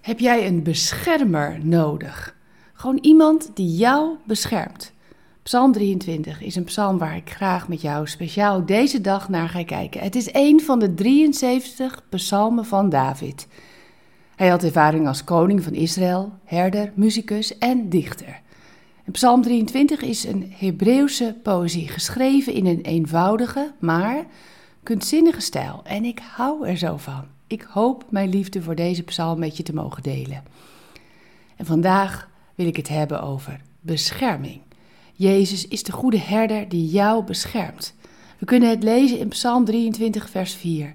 Heb jij een beschermer nodig? Gewoon iemand die jou beschermt. Psalm 23 is een psalm waar ik graag met jou speciaal deze dag naar ga kijken. Het is een van de 73 psalmen van David. Hij had ervaring als koning van Israël, herder, muzikus en dichter. En psalm 23 is een Hebreeuwse poëzie, geschreven in een eenvoudige, maar kunstzinnige stijl. En ik hou er zo van. Ik hoop mijn liefde voor deze psalm met je te mogen delen. En vandaag wil ik het hebben over bescherming. Jezus is de goede herder die jou beschermt. We kunnen het lezen in Psalm 23, vers 4.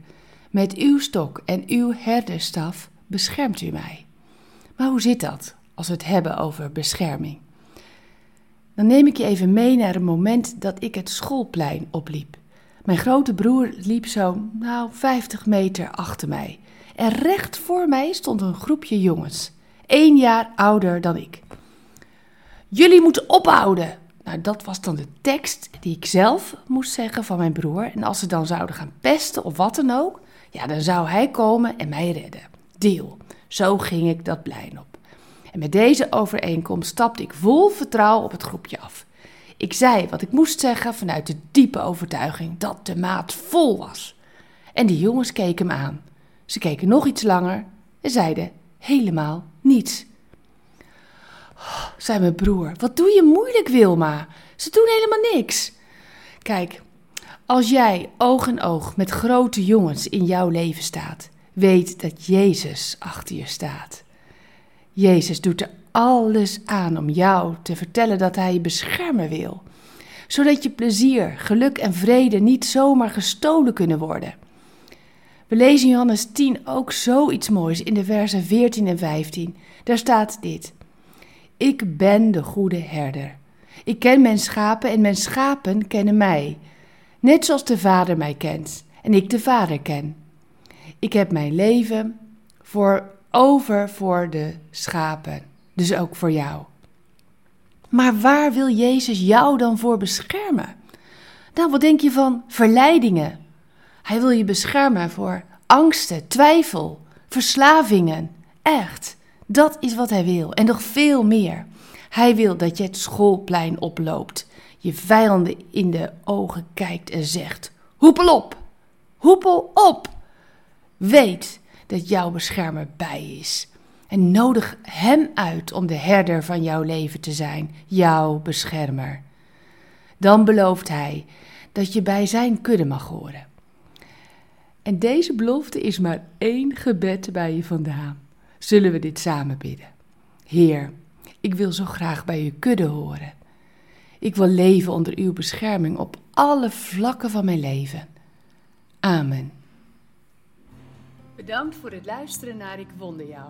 Met uw stok en uw herderstaf beschermt u mij. Maar hoe zit dat als we het hebben over bescherming? Dan neem ik je even mee naar een moment dat ik het schoolplein opliep. Mijn grote broer liep zo, nou, 50 meter achter mij. En recht voor mij stond een groepje jongens, één jaar ouder dan ik. Jullie moeten ophouden! Nou, dat was dan de tekst die ik zelf moest zeggen van mijn broer. En als ze dan zouden gaan pesten of wat dan ook, ja, dan zou hij komen en mij redden. Deal. Zo ging ik dat plein op. En met deze overeenkomst stapte ik vol vertrouwen op het groepje af. Ik zei wat ik moest zeggen vanuit de diepe overtuiging dat de maat vol was. En die jongens keken me aan. Ze keken nog iets langer en zeiden helemaal niets. Oh, zei mijn broer, wat doe je moeilijk, Wilma? Ze doen helemaal niks. Kijk, als jij oog in oog met grote jongens in jouw leven staat, weet dat Jezus achter je staat. Jezus doet er alles aan om jou te vertellen dat Hij je beschermen wil, zodat je plezier, geluk en vrede niet zomaar gestolen kunnen worden. We lezen Johannes 10 ook zoiets moois in de versen 14 en 15. Daar staat dit: Ik ben de goede herder. Ik ken mijn schapen en mijn schapen kennen mij, net zoals de Vader mij kent en ik de Vader ken. Ik heb mijn leven voor over voor de schapen, dus ook voor jou. Maar waar wil Jezus jou dan voor beschermen? Nou, wat denk je van verleidingen? Hij wil je beschermen voor angsten, twijfel, verslavingen. Echt, dat is wat hij wil en nog veel meer. Hij wil dat je het schoolplein oploopt, je vijanden in de ogen kijkt en zegt: Hoepel op, hoepel op. Weet dat jouw beschermer bij is. En nodig Hem uit om de herder van jouw leven te zijn, jouw beschermer. Dan belooft Hij dat je bij Zijn kudde mag horen. En deze belofte is maar één gebed bij je vandaan. Zullen we dit samen bidden? Heer, ik wil zo graag bij uw kudde horen. Ik wil leven onder uw bescherming op alle vlakken van mijn leven. Amen. Bedankt voor het luisteren naar Ik Wonder Jou.